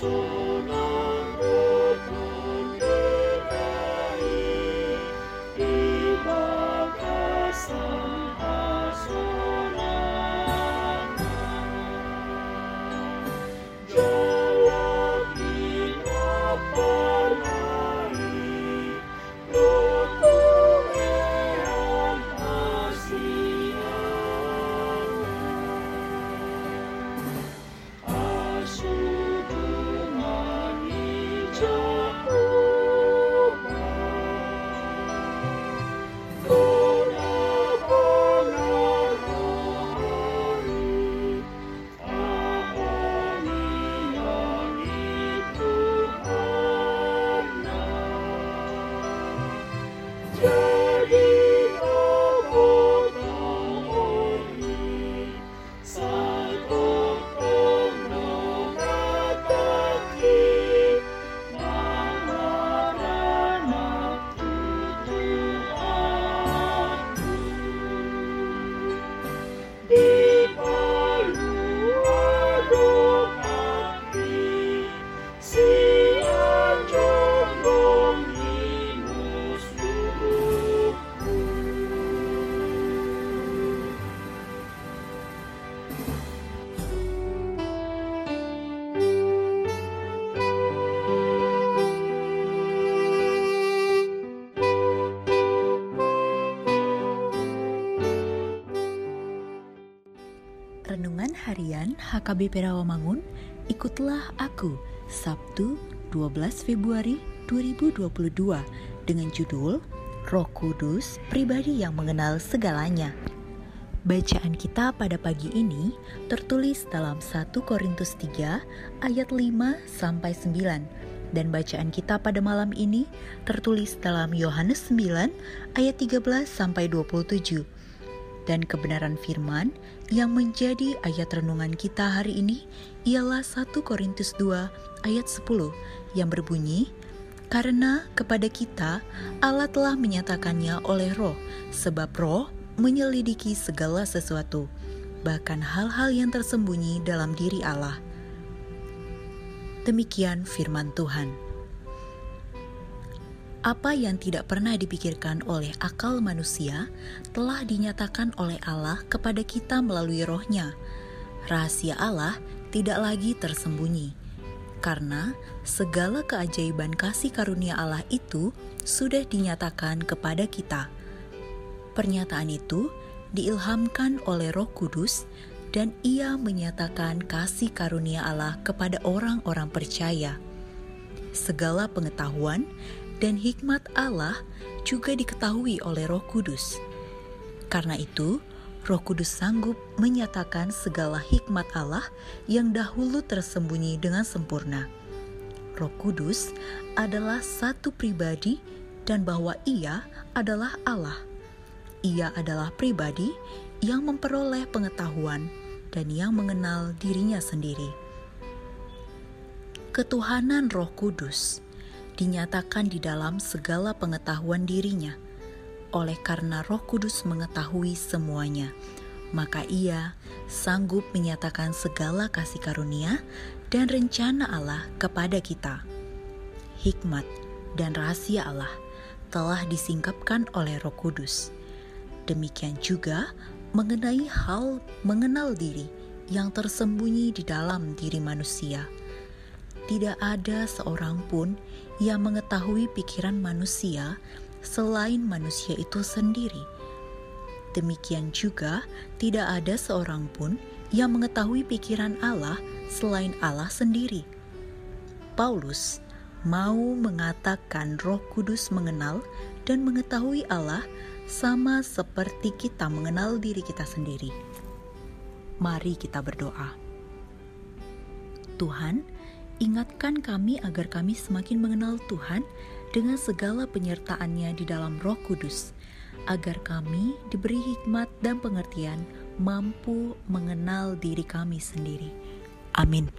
soul. joy. Renungan Harian HKBP Rawamangun, ikutlah aku, Sabtu 12 Februari 2022 dengan judul Roh Kudus, pribadi yang mengenal segalanya. Bacaan kita pada pagi ini tertulis dalam 1 Korintus 3 ayat 5 sampai 9 dan bacaan kita pada malam ini tertulis dalam Yohanes 9 ayat 13 sampai 27 dan kebenaran firman yang menjadi ayat renungan kita hari ini ialah 1 Korintus 2 ayat 10 yang berbunyi, Karena kepada kita Allah telah menyatakannya oleh roh, sebab roh menyelidiki segala sesuatu, bahkan hal-hal yang tersembunyi dalam diri Allah. Demikian firman Tuhan apa yang tidak pernah dipikirkan oleh akal manusia telah dinyatakan oleh Allah kepada kita melalui rohnya. Rahasia Allah tidak lagi tersembunyi, karena segala keajaiban kasih karunia Allah itu sudah dinyatakan kepada kita. Pernyataan itu diilhamkan oleh roh kudus dan ia menyatakan kasih karunia Allah kepada orang-orang percaya. Segala pengetahuan dan hikmat Allah juga diketahui oleh Roh Kudus. Karena itu, Roh Kudus sanggup menyatakan segala hikmat Allah yang dahulu tersembunyi dengan sempurna. Roh Kudus adalah satu pribadi dan bahwa Ia adalah Allah. Ia adalah pribadi yang memperoleh pengetahuan dan yang mengenal dirinya sendiri. Ketuhanan Roh Kudus dinyatakan di dalam segala pengetahuan dirinya. Oleh karena Roh Kudus mengetahui semuanya, maka Ia sanggup menyatakan segala kasih karunia dan rencana Allah kepada kita. Hikmat dan rahasia Allah telah disingkapkan oleh Roh Kudus. Demikian juga mengenai hal mengenal diri yang tersembunyi di dalam diri manusia tidak ada seorang pun yang mengetahui pikiran manusia selain manusia itu sendiri. Demikian juga, tidak ada seorang pun yang mengetahui pikiran Allah selain Allah sendiri. Paulus mau mengatakan Roh Kudus mengenal dan mengetahui Allah sama seperti kita mengenal diri kita sendiri. Mari kita berdoa. Tuhan, Ingatkan kami agar kami semakin mengenal Tuhan dengan segala penyertaannya di dalam roh kudus, agar kami diberi hikmat dan pengertian mampu mengenal diri kami sendiri. Amin.